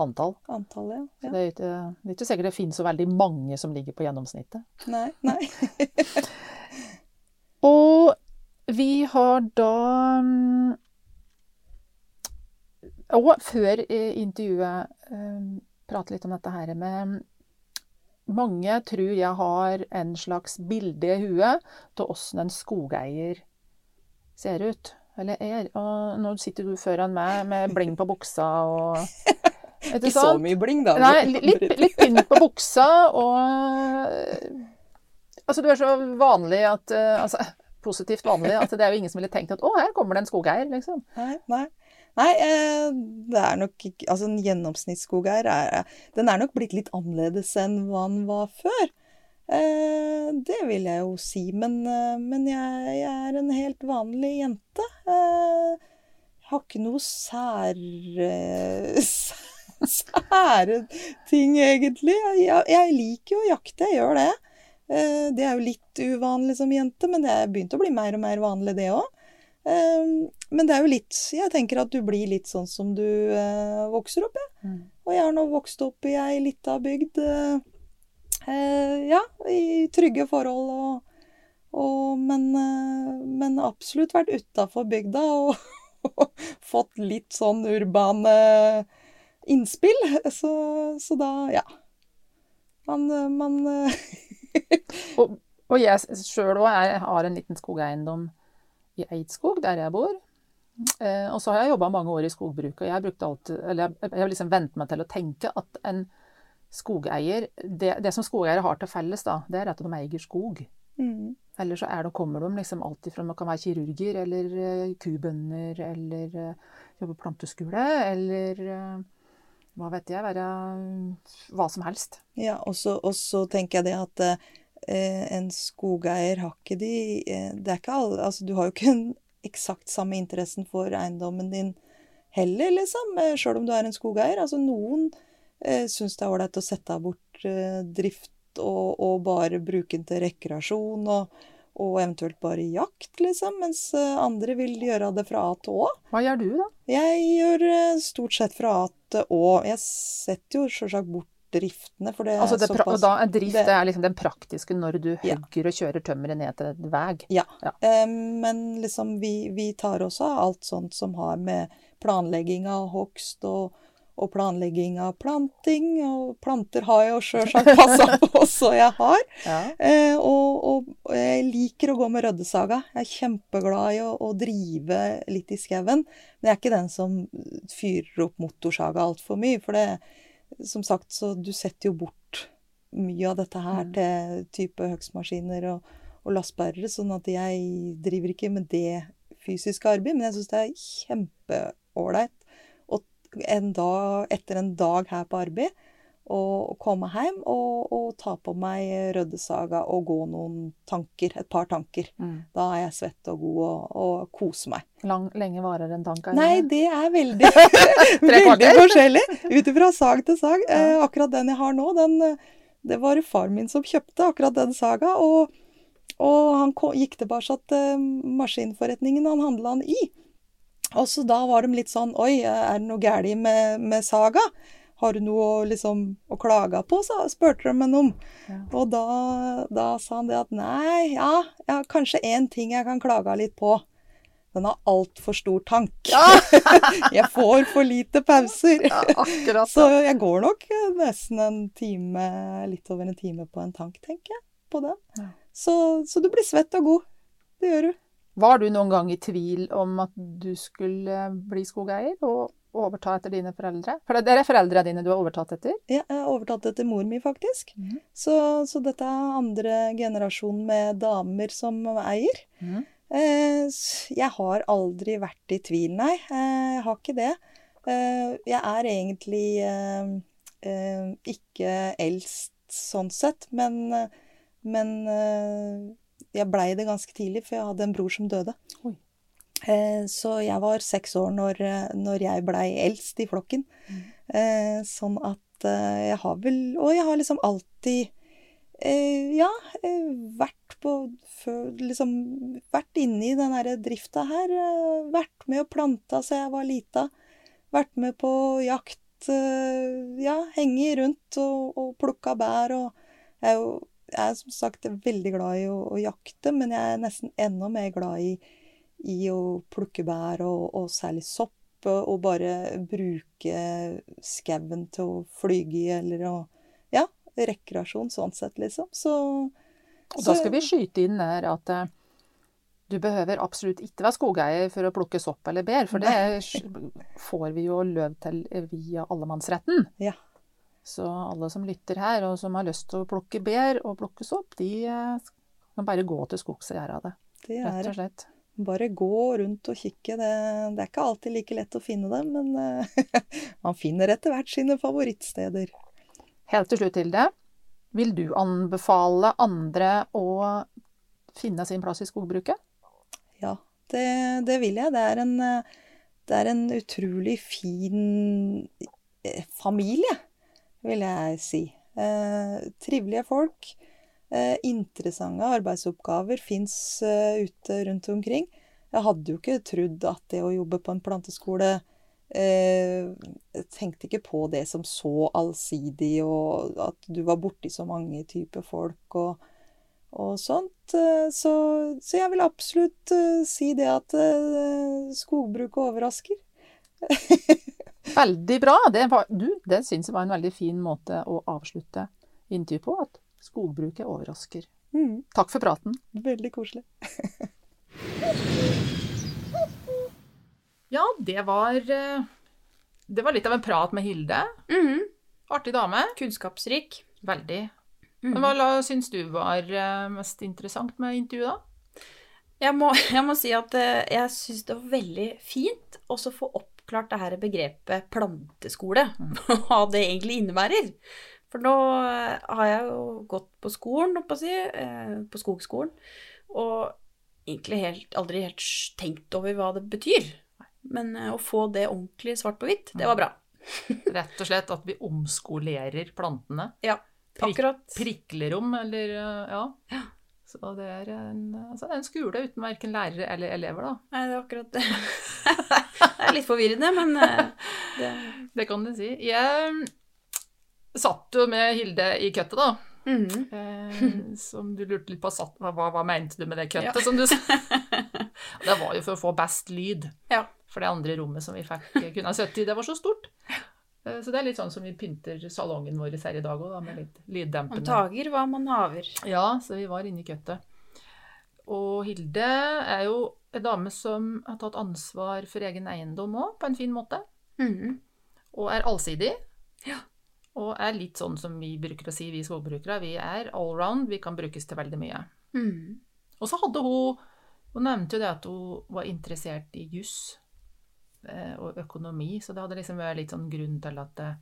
antall. Antall, ja. ja. det, er ikke, det er ikke sikkert det finnes så veldig mange som ligger på gjennomsnittet. Nei, nei. Og vi har da mm, Og før eh, intervjuet eh, prate litt om dette her med Mange tror jeg har en slags bilde i huet av åssen en skogeier ser ut. Eller er. Og nå sitter du foran meg med bling på buksa og Ikke så mye bling, da. Nei, litt, litt pynt på buksa og Altså, du er så vanlig at eh, Altså, positivt vanlig at det er jo ingen som ville tenkt at å, her kommer det en skogeier, liksom. Nei, nei. Nei, eh, det er nok ikke Altså, en gjennomsnittsskogeier er Den er nok blitt litt annerledes enn hva den var før. Eh, det vil jeg jo si. Men, eh, men jeg, jeg er en helt vanlig jente. Eh, jeg har ikke noe sær... eh, sære ting, egentlig. Jeg, jeg liker jo å jakte, jeg gjør det. Eh, Det er jo litt uvanlig som jente, men det er begynt å bli mer og mer vanlig, det òg. Men det er jo litt Jeg tenker at du blir litt sånn som du eh, vokser opp, jeg. Mm. Og jeg har nå vokst opp i ei lita bygd. eh, eh, ja, i trygge forhold og, og men, men absolutt vært utafor bygda og, fått litt sånn urbane innspill. Så, så da, ja. Man, man Og, og jeg sjøl òg har en liten skogeiendom i Eidskog, der jeg bor. Eh, og så har jeg jobba mange år i skogbruket, og jeg, brukte alltid, eller jeg, jeg liksom vent meg til å tenke at en skogeier det, det som skogeiere har til felles, da, det er at de eier skog. mm. Eller så er det, kommer de liksom alltid fra Man kan være kirurger eller uh, kubønder eller uh, jobbe på planteskole eller uh, hva vet jeg, være hva som helst. Ja, og så tenker jeg det at eh, en skogeier har ikke de eh, Det er ikke alle Altså, du har jo ikke en eksakt samme interessen for eiendommen din heller, liksom. eh, Sjøl om du er en skogeier. Altså, noen eh, syns det er ålreit å sette bort eh, drift og, og bare bruke den til rekreasjon og, og eventuelt bare jakt, liksom. Mens eh, andre vil gjøre det fra A til Å. Hva gjør du, da? Jeg gjør eh, stort sett fra A til Å. Jeg setter jo selvsagt bort driftene, for det er Altså det, såpass da er drift det- er liksom den praktiske når du Ja. hugger og kjører tømmeret ned til en vei. Ja. Ja. Eh, men liksom vi, vi tar også alt sånt som har med planlegging av hogst og, og planlegging av planting. Og planter har jeg jo sjølsagt passa på så jeg har. Ja. Eh, og, og jeg liker å gå med røddesaga. Jeg er kjempeglad i å, å drive litt i skauen. Men jeg er ikke den som fyrer opp motorsaga altfor mye. For det, som sagt, så du setter jo bort mye av dette her Mm. til type høgstmaskiner og, og lastbærere. Sånn at jeg driver ikke med det fysiske arbeidet. Men jeg syns det er kjempeålreit Og en dag, etter en dag her på arbeid å komme hjem og, og ta på meg røddesaga og gå noen tanker, et par tanker. Mm. Da er jeg svett og god og, og koser meg. Lang, lenge varer en tanke? Nei, det er veldig, veldig forskjellig. Ut ifra sag til sag. Eh, akkurat den jeg har nå, den, eh, det var far min som kjøpte, akkurat den saga. Og, og han gikk tilbake til maskinforretningen han handla den i. Og så da var de litt sånn Oi, er det noe galt med, med saga? Har du noe liksom, å klage på? Så spurte de meg om. Ja. Og da, da sa han det at nei, ja, jeg har kanskje én ting jeg kan klage litt på. Den har altfor stor tank. jeg får for lite pauser. Ja, akkurat. Så jeg går nok nesten en time, litt over en time på en tank, tenker jeg. På den. Ja. Så, så du blir svett og god. Det gjør du. Var du noen gang i tvil om at du skulle bli skogeier og overta etter dine foreldre? For det er foreldra dine du har overtatt etter? Ja, jeg har overtatt etter mor mi, faktisk. Mm. Så, så dette er andre generasjon med damer som eier. Mm. Eh, jeg har aldri vært i tvil, nei. Eh, jeg har ikke det. Eh, jeg er egentlig ikke eldst sånn sett, men, men jeg blei det ganske tidlig, for jeg hadde en bror som døde. Oi. Eh, så jeg var seks år når, eh, når jeg blei eldst i flokken. Mm. sånn at eh, jeg har vel Og jeg har liksom alltid eh, Ja, eh, vært på Liksom vært inne i den derre drifta her. Eh, vært med og planta siden jeg var lita. Vært med på jakt. Eh, ja, henge rundt og, og plukka bær og Jeg er jo jeg er som sagt veldig glad i å, å jakte, men jeg er nesten enda mer glad i, i å plukke bær, og, og særlig sopp. Og, bare bruke skauen til å flyge i, eller å Ja, rekreasjon sånn sett, liksom. Så Og da skal vi skyte inn der at eh, du behøver absolutt ikke være skogeier for å plukke sopp eller bær, for det får vi jo løv til via allemannsretten. Ja. Så alle som lytter her, og som har lyst til å plukke bær og plukke sopp, de eh, kan bare gå til skogs og gjøre det. det er Rett og slett. Bare gå rundt og kikke. Det, det er ikke alltid like lett å finne dem, men eh, man finner etter hvert sine favorittsteder. Helt til slutt, Hilde. Vil du anbefale andre å finne sin plass i skogbruket? Ja, det, det vil jeg. Det er en, det er en utrolig fin eh, familie, vil jeg si. Eh, trivelige folk. Eh, interessante arbeidsoppgaver fins eh, ute rundt omkring. Jeg hadde jo ikke trodd at det å jobbe på en planteskole eh, Jeg tenkte ikke på det som så allsidig, og at du var borti så mange typer folk og, og sånt. Så, så jeg vil absolutt si det at skogbruket overrasker. Veldig bra. Det, var, det syns jeg var en veldig fin måte å avslutte intervjuet på. At skogbruket overrasker. Mm, Takk for praten. veldig koselig. Ja, det var eh, Det var litt av en prat med Hilde. Mhm. Artig dame. Kunnskapsrik. Veldig. Men hva la- syns du var eh, mest interessant med intervjuet, da? Jeg må, jeg må si at eh, jeg syns det var veldig fint også å få oppklart det her begrepet planteskole. Hva det egentlig innebærer. For nå eh, har jeg jo gått på skolen, holdt på å si, eh, på skogskolen, og egentlig helt, aldri helt tenkt over hva det betyr. Men eh, å få det ordentlig svart på hvitt, det var bra. Rett og slett at vi omskolerer plantene. Ja, akkurat. Prikler om, eller ja. ja. Så det er en, altså en skole uten verken lærere eller elever, da. Nei, det er akkurat det. det er litt forvirrende, men det Det kan du si. Jeg satt jo med Hilde i køttet, da. Mhm. Eh, som du lurte litt på satt, hva, hva, mente du med det køttet, Ja. som du sa. Det var jo for å få best lyd. Ja. For det andre rommet som vi fikk kunne ha sittet i, det var så stort. Eh, Så det er litt sånn som vi pynter salongen vår her i dag òg, med litt Man lyddempende. tager hva man haver. Ja, så vi var inne i køttet. Og Hilde er jo en dame som har tatt ansvar for egen eiendom òg, på en fin måte. Mhm. Og er allsidig. Ja. Og er litt sånn som vi bruker å si, vi skogbrukere. Vi er allround, vi kan brukes til veldig mye. Mm. Og så hadde hun Hun nevnte jo det at hun var interessert i juss eh, og økonomi, så det hadde liksom vært litt sånn grunn til at eh,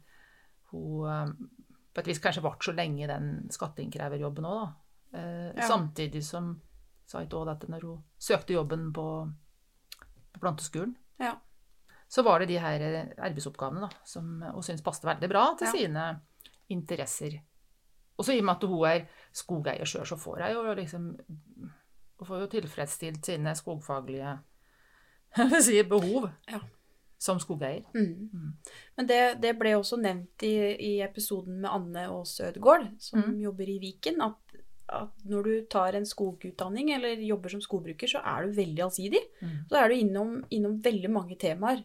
hun eh, på et vis kanskje ble så lenge den skatteinnkreverjobben òg, da. Eh, Ja. Samtidig som sa ikke òg dette når hun søkte jobben på, på planteskolen. Ja. Så var det de her eh, arbeidsoppgavene da, som hun syntes passet veldig bra til Ja. sine interesser. Og så i og med at hun er skogeier sjøl, så får hun jo liksom Hun får jo tilfredsstilt sine skogfaglige si, behov Ja. som skogeier. Mm. Mm. Men det, det ble også nevnt i, i episoden med Anne Aas Ødegaard, som mm. jobber i Viken, at, at når du tar en skogutdanning eller jobber som skogbruker, så er du veldig allsidig. Mm. Så er du innom, innom veldig mange temaer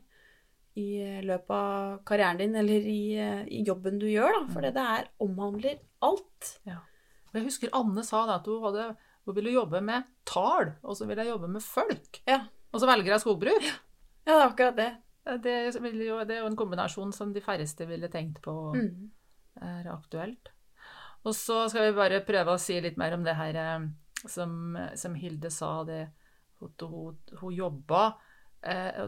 i løpet av karrieren din eller i, eh, i jobben du gjør, da. For det her omhandler alt. Ja. Jeg husker Anne sa da at hun, hadde, hun ville jobbe med tall, og så ville jeg jobbe med folk. Ja. Og så velger jeg skogbruk. Ja, det er akkurat det. Det, jo, det er jo en kombinasjon som de færreste ville tenkt på mm. er aktuelt. Og så skal vi bare prøve å si litt mer om det her eh, som, som Hilde sa, det hun, hun, hun jobba eh,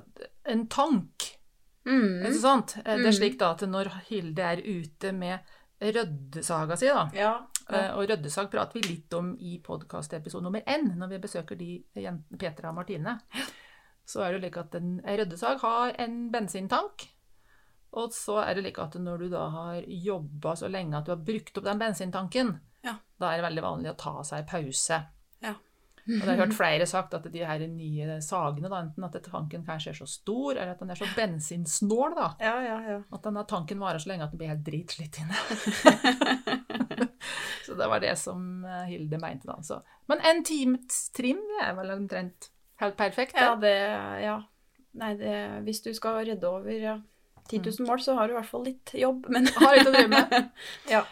En tank, Ikke sant? Eh, Det er slik da at når Hilde er ute med røddesaga si, da Ja. ja. Og røddesag prater vi litt om i podkastepisode nummer én, når vi besøker de Petra og Martine. Så er det slik at en en røddesag har en bensintank. Og så er det like at når du da har jobba så lenge at du har brukt opp den bensintanken, Ja. da er det veldig vanlig å ta seg pause. Og jeg har hørt flere sagt at de her nye sagene, da, enten at tanken kanskje er så stor, eller at den er så bensinsnål, da. Ja, ja, ja. At denne tanken varer så lenge at den blir helt dritslitt inne. så det var det som eh, Hilde mente, da. Så. Men en times trim det er vel omtrent helt perfekt? Ja, det. det Ja. Nei, det Hvis du skal redde over ja, 10 000 mål, så har du i hvert fall litt jobb, men Har litt å drive med. Ja.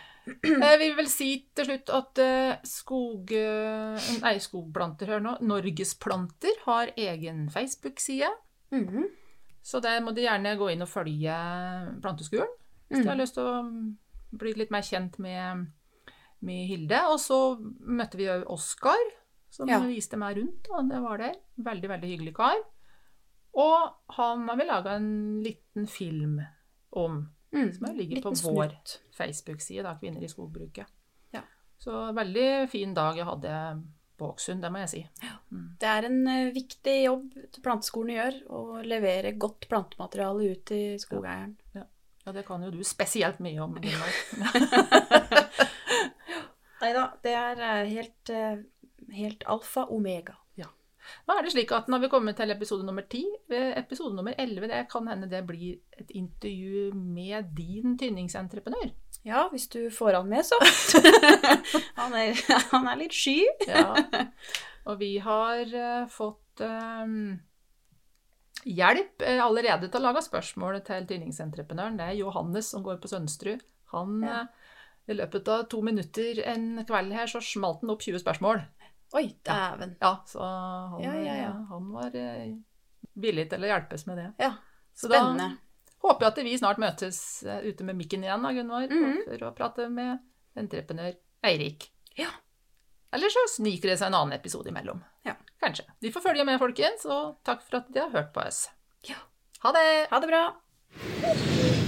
Eh, vil vel si til slutt at eh, skog... eh, Nei, skogplanter, hør nå. Norgesplanter har egen Facebook-side. Mhm. Så der må de gjerne gå inn og følge planteskolen. Hvis de har lyst til å bli litt mer kjent med, med Hilde. Og så møtte vi Oskar, som Ja. viste meg rundt. Og det var det. Veldig, veldig hyggelig kar. Og han har vi laga en liten film om, Mm. som ligger på vår snutt. Facebook-side, da, Kvinner i skogbruket. Ja. Så veldig fin dag jeg hadde på Åksund, det må jeg si. Det er en eh, viktig jobb planteskolen gjør, å levere godt plantemateriale ut til skogeieren. Ja, det kan jo du spesielt mye om. Nei da, det er eh, helt, eh, helt alfa omega. Nå er det slik at når vi kommer til episode nummer 10, episode nummer 11, det kan hende det blir et intervju med din tynningsentreprenør. Ja, hvis du får han med, så. han, er, han er litt sky. Ja. Og vi har eh, fått um, hjelp eh, allerede til å lage spørsmål til tynningsentreprenøren. Det er Johannes som går på Sønsterud. Han Ja. eh, I løpet av to minutter en kveld her så smalt han opp 20 spørsmål. Oi, dæven. Ja, så han, Ja, ja, han var villig til å hjelpes med det. Ja, Så spennende. Da håper jeg at vi snart møtes eh, ute med mikken igjen, da, Gunvor, Mhm. for å prate med entreprenør Eirik. Ja. Eller så sniker det seg en annen episode imellom. Ja. Kanskje. Vi får følge med, folkens, og takk for at de har hørt på oss. Ja. Ha det! Ha det bra.